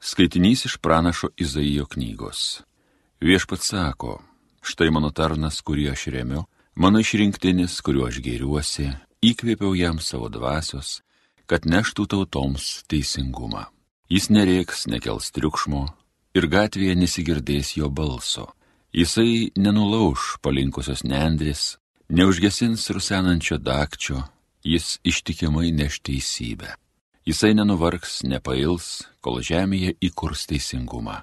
Skaitinys iš pranašo Izaijo knygos. Viešpat sako, štai mano tarnas, kurį aš remiu, mano išrinktinis, kuriuo aš gėriuosi, įkvėpiau jam savo dvasios, kad neštų tautoms teisingumą. Jis nereiks, nekels triukšmo ir gatvėje nesigirdės jo balso. Jisai nenulauž palinkusios nendrės, neužgesins rusenančio dakčio, jis ištikimai neš teisybę. Jisai nenuvargs, nepails, kol žemėje įkurs teisingumą.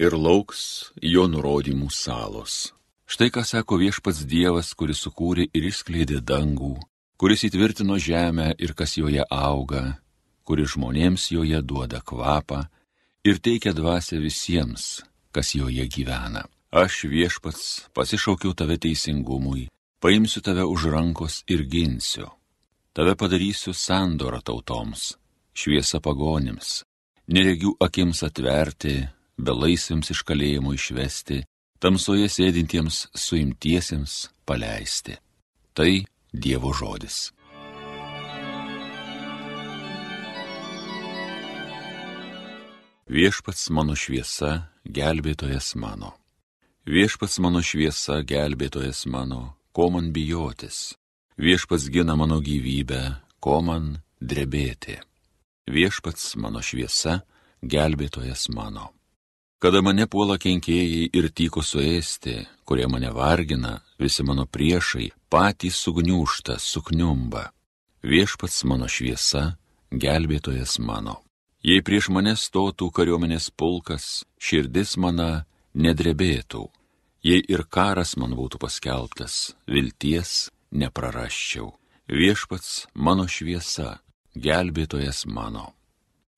Ir lauks jo nurodymų salos. Štai ką sako viešpats Dievas, kuris sukūrė ir išskleidė dangų, kuris įtvirtino žemę ir kas joje auga, kuris žmonėms joje duoda kvapą ir teikia dvasę visiems, kas joje gyvena. Aš viešpats pasišaukiau tave teisingumui, paimsiu tave už rankos ir ginsiu. Tave padarysiu sandorą tautoms šviesa pagonims, neregių akims atverti, belaisviams iš kalėjimo išvesti, tamsoje sėdintiems suimtiesiems paleisti. Tai Dievo žodis. Viešpats mano šviesa, gelbėtojas mano. Viešpats mano šviesa, gelbėtojas mano, ko man bijotis. Viešpats gina mano gyvybę, ko man drebėti viešpats mano šviesa, gelbėtojas mano. Kada mane puola kenkėjai ir tyko suėsti, kurie mane vargina, visi mano priešai, patys sugniūšta, sukniumba. Viešpats mano šviesa, gelbėtojas mano. Jei prieš mane stotų kariuomenės pulkas, širdis mana nedrebėtų. Jei ir karas man būtų paskelbtas, vilties neprarasčiau. Viešpats mano šviesa, gelbėtojas mano.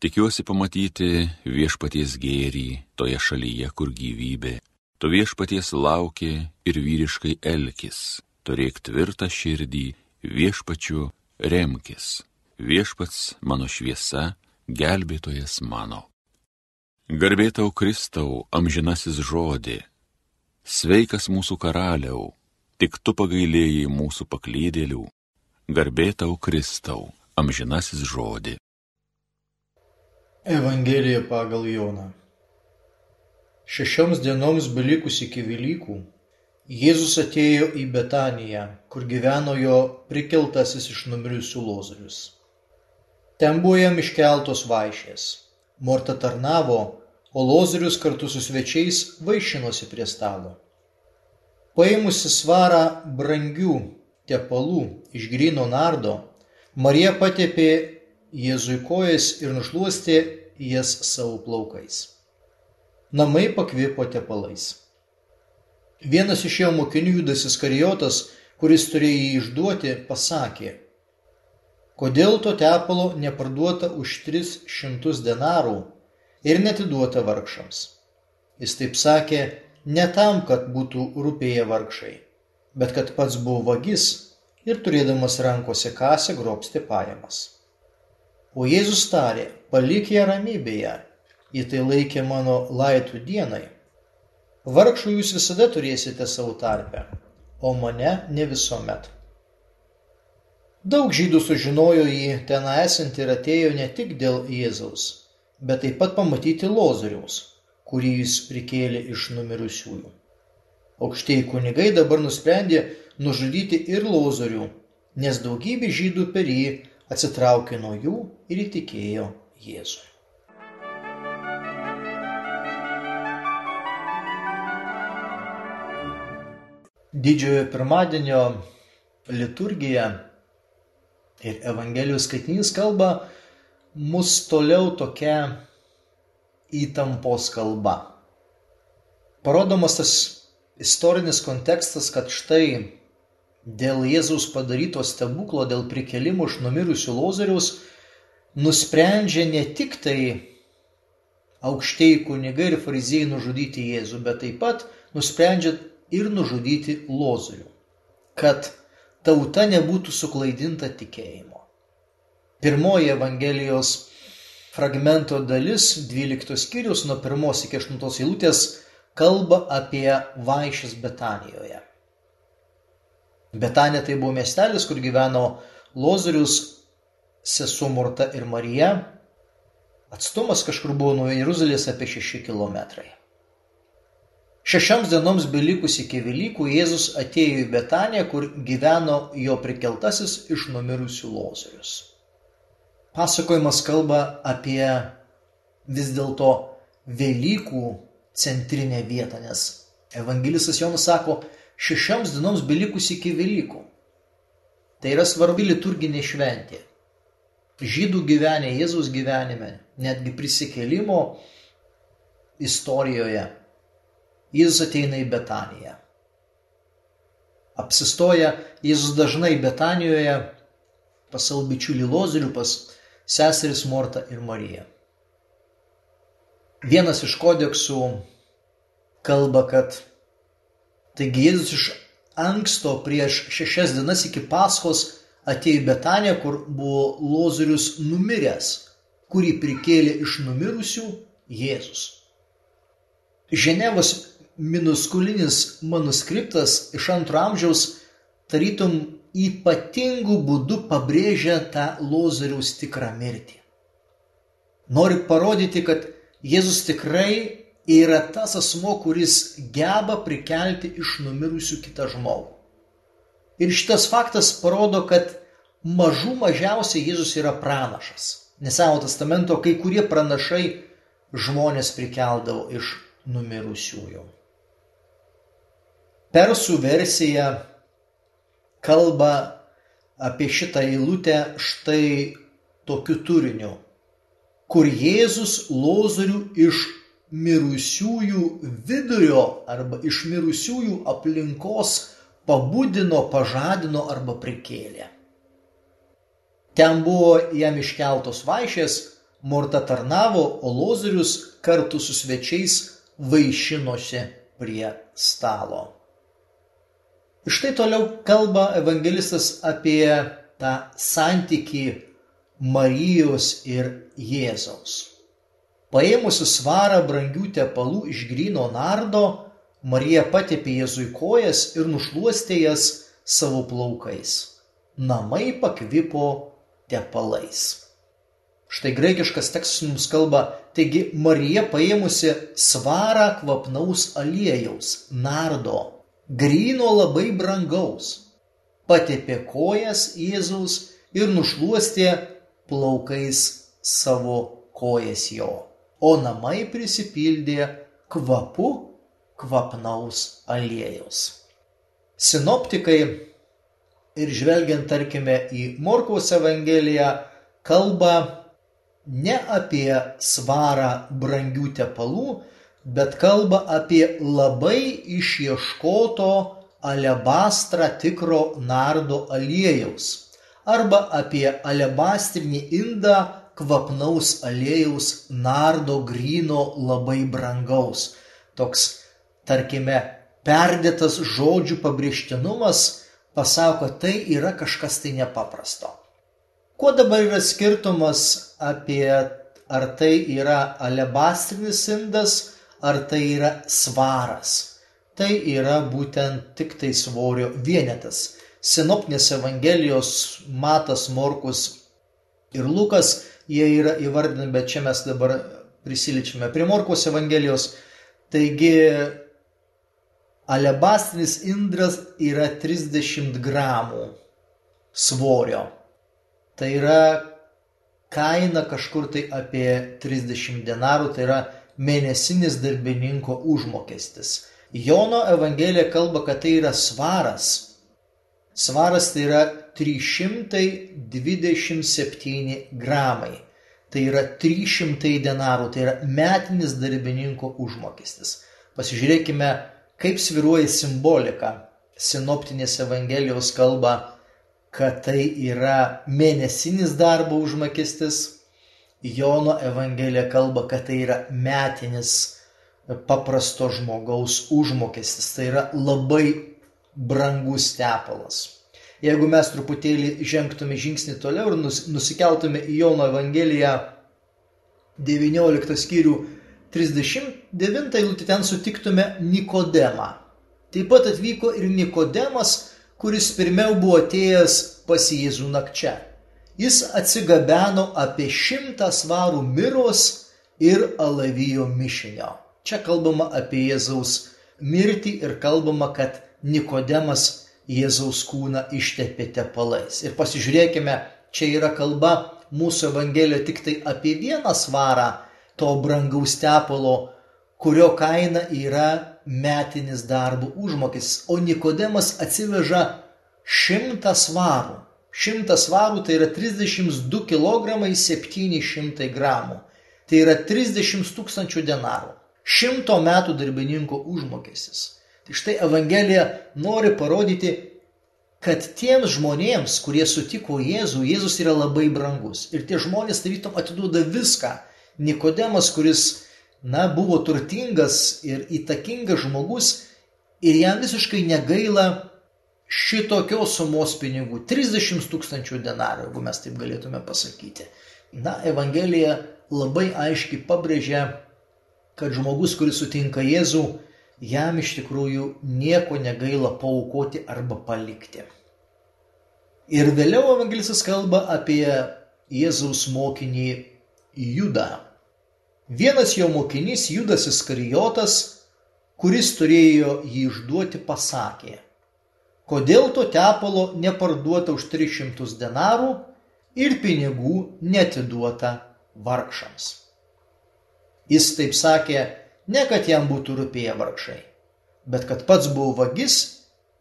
Tikiuosi pamatyti viešpaties gėrį toje šalyje, kur gyvybė, tu viešpaties lauki ir vyriškai elkis, turėk tvirtą širdį, viešpačiu remkis, viešpats mano šviesa, gelbėtojas mano. Garbėtau Kristau, amžinasis žodį, sveikas mūsų karaliau, tik tu pagailėjai mūsų paklydėlių, garbėtau Kristau amžinasis žodį. Evangelija pagal Joną. Šešioms dienoms belikus iki Velykų, Jėzus atėjo į Betaniją, kur gyveno jo prikeltasis iš numirusių lozorius. Ten buvo jam iškeltos vaišės. Morta tarnavo, o lozorius kartu su svečiais vaišinosi prie stalo. Paėmusi svarą brangių tepalų iš grino nardo, Marija patepė Jėzui kojas ir nušluostė jas savo plaukais. Namai pakvipo tepalais. Vienas iš jo mokinių Judas Iskarijotas, kuris turėjo jį išduoti, pasakė, kodėl to tepalo neparduota už 300 denarų ir netiduota vargšams. Jis taip sakė ne tam, kad būtų rūpėję vargšai, bet kad pats buvo vagis ir turėdamas rankose kasę grobstė pajamas. O Jėzus tarė, palik ją ramybėje, į tai laikė mano laitų dienai. Vargšų jūs visada turėsite savo tarpę, o mane ne visuomet. Daug žydų sužinojo jį ten esant ir atėjo ne tik dėl Jėzaus, bet taip pat pamatyti Lozoriaus, kurį jis prikėlė iš numirusiųjų. Aukštieji kunigai dabar nusprendė nužudyti ir Lozorių, nes daugybė žydų per jį atsitraukė nuo jų ir įtikėjo Jėzui. Didžiojo pirmadienio liturgija ir Evangelijos skaitinys kalba mus toliau tokia įtampos kalba. Parodomas tas istorinis kontekstas, kad štai dėl Jėzaus padaryto stebuklo, dėl prikelimų iš numirusių lozoriaus, nusprendžia ne tik tai aukštieji kunigai ir fariziejai nužudyti Jėzų, bet taip pat nusprendžia ir nužudyti lozorių, kad tauta nebūtų suklaidinta tikėjimo. Pirmoji Evangelijos fragmento dalis, 12 skyrius nuo 1 iki 8 eilutės, kalba apie vaišes Betanijoje. Betanė tai buvo miestelis, kur gyveno Lozorius, sesuo Morta ir Marija, Atstumas kažkur buvo nuo Jeruzalės apie 6 km. Šešioms dienoms belikus iki Velykų Jėzus atėjo į Betaniją, kur gyveno jo prikeltasis iš numirusių lozorius. Pasakojimas kalba apie vis dėlto Velykų centrinę vietą, nes evangelistas Jonas sako, šešioms dienoms belikus iki Velykų. Tai yra svarbi liturginė šventė. Žydų gyvenime, Jėzaus gyvenime, netgi prisikėlimo istorijoje Jėzus ateina į Betaniją. Apsistoja Jėzus dažnai Betanijoje pas savo bičiulį Lozorių, pas seseris Mortą ir Mariją. Vienas iš kodeksų kalba, kad taigi Jėzus iš anksto prieš šešias dienas iki Paskos atėjo į Betaniją, kur buvo Lozorius numiręs, kurį prikėlė iš numirusių Jėzus. Ženevos minuskulinis manuskriptas iš antro amžiaus tarytum ypatingų būdų pabrėžia tą Lozoriaus tikrą mirtį. Nori parodyti, kad Jėzus tikrai yra tas asmo, kuris geba prikelti iš numirusių kitą žmogų. Ir šitas faktas parodo, kad mažų mažiausiai Jėzus yra pranašas. Nes Seno testamento kai kurie pranašai žmonės prikeldavo iš numirusiųjų. Persų versija kalba apie šitą eilutę štai tokiu turiniu, kur Jėzus lozorių iš mirusiųjų vidurio arba iš mirusiųjų aplinkos pabudino, pažadino arba prikėlė. Ten buvo jam iškeltos vaišės, Morta tarnavo, o Lozorius kartu su svečiais vaišinosi prie stalo. Štai toliau kalba evangelistas apie tą santyki Marijos ir Jėzaus. Paėmusi svarą brangių tepalų iš grino nardo, Marija patepė Jėzui kojas ir nušluostė jas savo plaukais. Namai pakvipo tepalais. Štai graikiškas tekstas mums kalba, taigi Marija paėmusi svarą kvapnaus aliejaus, nardo, grino labai brangaus, patepė kojas Jėzaus ir nušluostė plaukais savo kojas jo, o namai prisipildė kvapu kvapnaus aliejaus. Sinoptikai ir žvelgiant tarkime į Morkaus Evangeliją, kalba ne apie svarą brangių tepalų, bet kalba apie labai išieškoto alebastrą tikro nardo aliejaus arba apie alebastrinį indą kvapnaus aliejaus nardo grino labai brangaus. Toks, tarkime, perdėtas žodžių pabrėžtinumas pasako, tai yra kažkas tai nepaprasto. Kuo dabar yra skirtumas apie ar tai yra alebastrinis indas, ar tai yra svaras. Tai yra būtent tik tai svorio vienetas. Sinoptinės Evangelijos Matas, Morkus ir Lukas, jie yra įvardinami, bet čia mes dabar prisiličiame prie Morkos Evangelijos. Taigi Alebastrinis indras yra 30 gramų svorio. Tai yra kaina kažkur tai apie 30 denarų, tai yra mėnesinis darbininko užmokestis. Jono Evangelija kalba, kad tai yra svaras. Svaras tai yra 327 gramai. Tai yra 300 denarų, tai yra metinis darbininko užmokestis. Pasižiūrėkime, Kaip sviruoja simbolika. Sinoptinės Evangelijos kalba, kad tai yra mėnesinis darbo užmokestis. Jono Evangelija kalba, kad tai yra metinis paprasto žmogaus užmokestis. Tai yra labai brangus tepalas. Jeigu mes truputėlį žengtume žingsnį toliau ir nusikeltume į Jono Evangeliją 19 skyrių 39 eilutė ten sutiktume Nikodemą. Taip pat atvyko ir Nikodemas, kuris pirmiau buvo atėjęs pas Jėzų nakčia. jis atsigabeno apie šimtą svarų miros ir alavijo mišinio. Čia kalbama apie Jėzaus mirtį ir kalbama, kad Nikodemas Jėzaus kūną ištepė tepalais. Ir pasižiūrėkime, čia yra kalba mūsų Evangelijoje tik tai apie vieną svarą to brangaus tepalo, kurio kaina yra metinis darbo užmokestis, o Nikodemas atsiveža šimtą svarų. Šimtas svarų tai yra 32 kg 700 gramų. Tai yra 30 tūkstančių denarų. Šimto metų darbininko užmokestis. Tai štai Evangelija nori parodyti, kad tiems žmonėms, kurie sutiko Jėzų, Jėzus yra labai brangus. Ir tie žmonės tarytum atiduoda viską. Nikodemas, kuris, na, buvo turtingas ir įtakingas žmogus, ir jam visiškai negaila šitokios sumos pinigų - 30 tūkstančių denarų, jeigu mes taip galėtume pasakyti. Na, Evangelija labai aiškiai pabrėžia, kad žmogus, kuris sutinka Jėzų, jam iš tikrųjų nieko negaila paukoti arba palikti. Ir vėliau evangelistas kalba apie Jėzaus mokinį Judą. Vienas jo mokinys Judas Iskarijotas, kuris turėjo jį išduoti, pasakė – kodėl to tepalo neparduota už 300 denarų ir pinigų netiduota vargšams. Jis taip sakė, ne kad jam būtų rūpėję vargšai, bet kad pats buvo vagis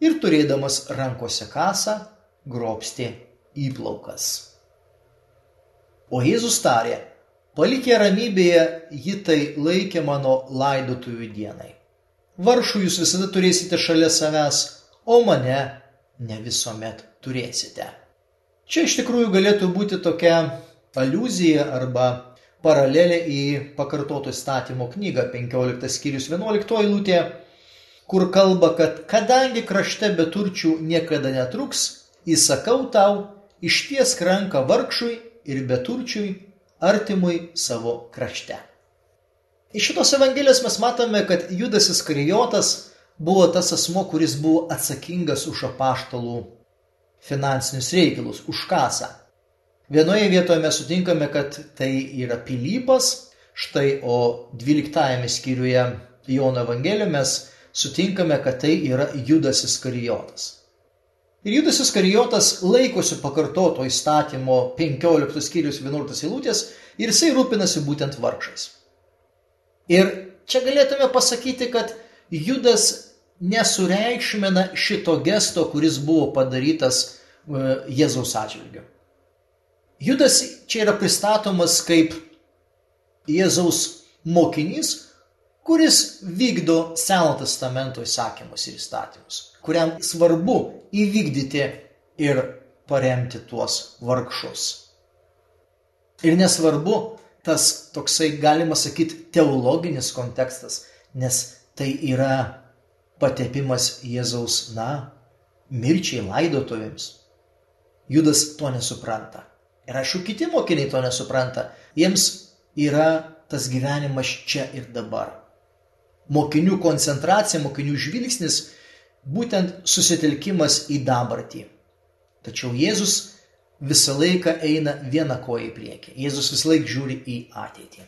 ir turėdamas rankose kasą grobstė įplaukas. O Jėzus tarė, palikė ramybėje, ji tai laikė mano laidotuvių dienai. Varšų jūs visada turėsite šalia savęs, o mane ne visuomet turėsite. Čia iš tikrųjų galėtų būti tokia aluzija arba paralelė į pakartoto įstatymo knygą 15 skyrius 11 eilutė, kur kalba, kad kadangi krašte beturčių niekada netruks, įsakau tau, išties ranką vargšui ir beturčiui artimui savo krašte. Iš šitos evangelijos mes matome, kad Judas Iskarijotas buvo tas asmo, kuris buvo atsakingas už apaštalų finansinius reikalus, už kasą. Vienoje vietoje mes sutinkame, kad tai yra Pilypas, štai o 12 skyriuje Jono Evangelijoje mes sutinkame, kad tai yra Judas Iskarijotas. Ir Judas Iskarijotas laikosi pakartoto įstatymo 15 skyrius 11 eilutės ir jisai rūpinasi būtent vargšais. Ir čia galėtume pasakyti, kad Judas nesureikšmina šito gesto, kuris buvo padarytas e, Jėzaus atžvilgiu. Judas čia yra pristatomas kaip Jėzaus mokinys, kuris vykdo Seno testamento įsakymus ir įstatymus, kuriam svarbu įvykdyti ir paremti tuos vargšus. Ir nesvarbu tas toksai, galima sakyti, teologinis kontekstas, nes tai yra patepimas Jėzaus, na, mirčiai laidotuvėms. Judas to nesupranta. Ir aišku, kiti mokiniai to nesupranta. Jiems yra tas gyvenimas čia ir dabar. Mokinių koncentracija, mokinių žvilgsnis būtent susitelkimas į dabartį. Tačiau Jėzus visą laiką eina vieną koją į priekį. Jėzus visą laiką žiūri į ateitį.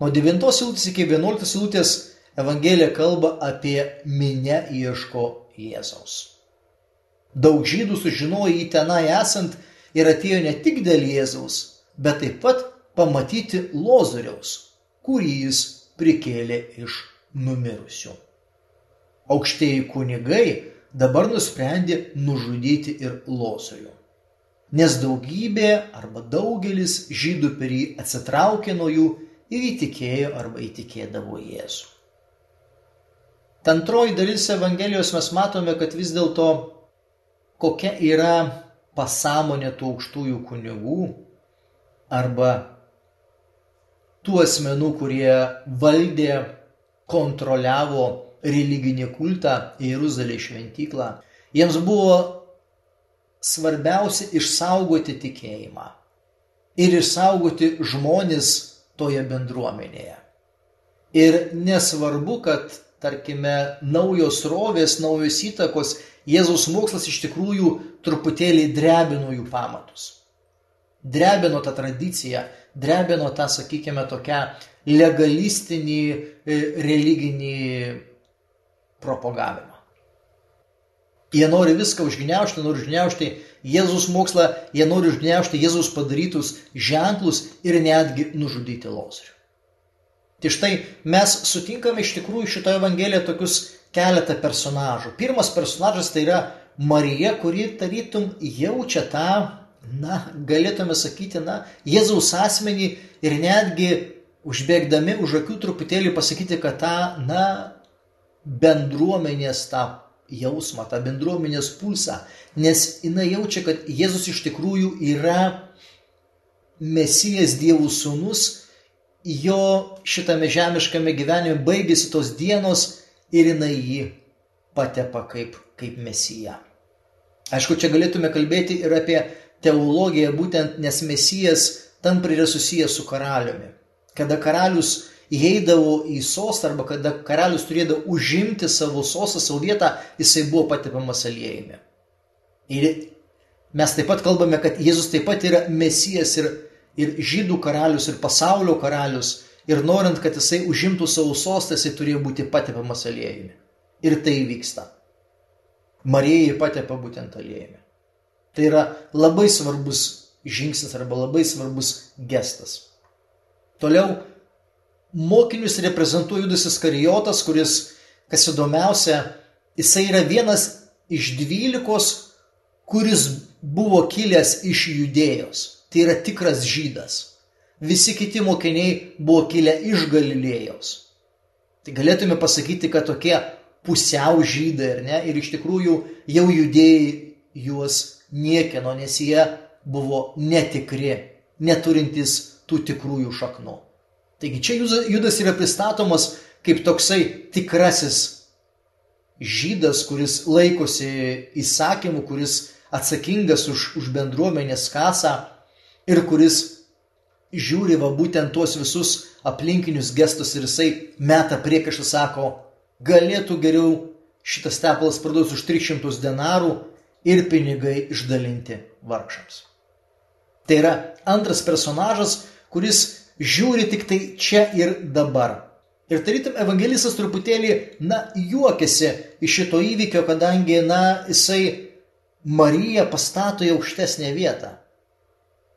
Nuo 9 eilutės iki 11 eilutės Evangelija kalba apie minę ieško Jėzaus. Daug žydų sužinojo jį tenai esant ir atėjo ne tik dėl Jėzaus, bet taip pat pamatyti Lozoriaus, kurį jis prikėlė iš numirusių. Aukštieji kunigai dabar nusprendė nužudyti ir Lozorių. Nes daugybė arba daugelis žydų per jį atsitraukė nuo jų ir įtikėjo arba įtikėdavo Jėzų. Antroji dalis Evangelijos mes matome, kad vis dėlto kokia yra pasąmonė tų aukštųjų kunigų arba tų asmenų, kurie valdė, kontroliavo religinį kultą Jeruzalės šventyklą. Jiems buvo svarbiausia išsaugoti tikėjimą ir išsaugoti žmonės toje bendruomenėje. Ir nesvarbu, kad tarkime, naujos rovės, naujos įtakos, Jėzaus mokslas iš tikrųjų truputėlį drebino jų pamatus. drebino tą tradiciją, drebino tą, sakykime, tokią legalistinį e, religinį propagavimą. Jie nori viską užgniaužti, nori užgniaužti Jėzus mokslą, jie nori užgniaužti Jėzus padarytus ženklus ir netgi nužudyti Lozorių. Tai štai mes sutinkame iš tikrųjų šitoje Evangelijoje tokius keletą personažų. Pirmas personažas tai yra Marija, kuri tarytum jaučia tą, na, galėtume sakyti, na, Jėzaus asmenį ir netgi užbėgdami už akių truputėlį pasakyti, kad tą, na, bendruomenės tą jausmą, tą bendruomenės pulsą, nes jinai jaučia, kad Jėzus iš tikrųjų yra Mesijas Dievų sūnus, jo šitame žemiškame gyvenime baigėsi tos dienos ir jinai jį patepa kaip, kaip Mesija. Aišku, čia galėtume kalbėti ir apie teologiją, būtent nes Mesijas tampri yra susijęs su karaliumi. Kada karalius įeidavo į sostą arba kada karalius turėdavo užimti savo sostą, savo vietą, jisai buvo patepamas aliejimi. Ir mes taip pat kalbame, kad Jėzus taip pat yra mesijas ir, ir žydų karalius, ir pasaulio karalius. Ir norint, kad jisai užimtų savo sostą, jisai turėjo būti patepamas aliejimi. Ir tai vyksta. Marijai patepa būtent aliejimi. Tai yra labai svarbus žingsnis arba labai svarbus gestas. Toliau mokinius reprezentuoja Judas Iskarijotas, kuris, kas įdomiausia, jisai yra vienas iš dvylikos, kuris buvo kilęs iš judėjos. Tai yra tikras žydas. Visi kiti mokiniai buvo kilę iš Galilėjos. Tai galėtume pasakyti, kad tokie pusiau žydai, ar ne? Ir iš tikrųjų jau judėjai juos niekino, nes jie buvo netikri, neturintys tų tikrųjų šaknų. Taigi čia Judas yra pristatomas kaip toksai tikrasis žydas, kuris laikosi įsakymų, kuris atsakingas už, už bendruomenės kasą ir kuris žiūri va būtent tuos visus aplinkinius gestus ir jisai meta priekaištą, sako, galėtų geriau šitas tepalas parduoti už 300 denarų ir pinigai išdalinti vargšams. Tai yra antras personažas, kuris žiūri tik tai čia ir dabar. Ir tarytum evangelistas truputėlį, na, juokiasi iš šito įvykio, kadangi, na, jisai Mariją pastato į aukštesnę vietą.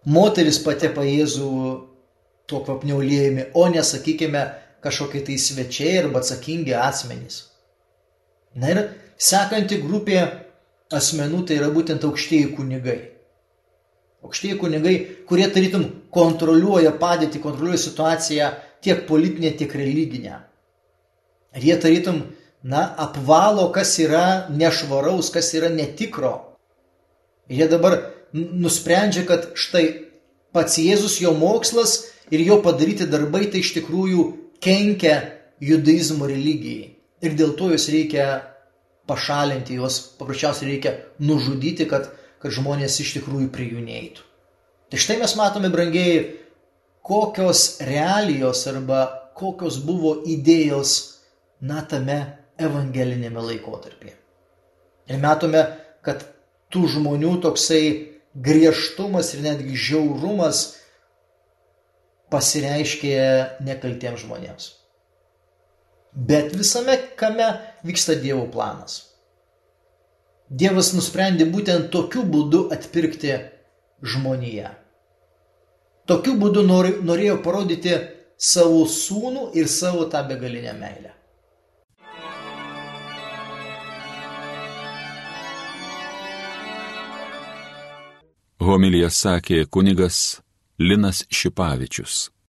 Moteris patepa Jėzų tuo kvapniaulėjimi, o nesakykime kažkokie tai svečiai arba atsakingi asmenys. Na ir sekanti grupė asmenų tai yra būtent aukštieji kunigai. Aukštieji kunigai, kurie tarytum kontroliuoja padėtį, kontroliuoja situaciją tiek politinę, tiek religinę. Ir jie tarytum, na, apvalo, kas yra nešvaraus, kas yra netikro. Ir jie dabar nusprendžia, kad štai pats Jėzus, jo mokslas ir jo padaryti darbai tai iš tikrųjų kenkia judaizmo religijai. Ir dėl to juos reikia pašalinti, juos paprasčiausiai reikia nužudyti, kad kad žmonės iš tikrųjų prie jų neįtų. Tai štai mes matome, brangiai, kokios realijos arba kokios buvo idėjos, na, tame evangelinėme laikotarpyje. Ir matome, kad tų žmonių toksai griežtumas ir netgi žiaurumas pasireiškė nekaltiems žmonėms. Bet visame kame vyksta Dievo planas. Dievas nusprendė būtent tokiu būdu atpirkti žmoniją. Tokiu būdu norėjo parodyti savo sūnų ir savo tą begalinę meilę. Homilija sakė kunigas Linas Šipavičius.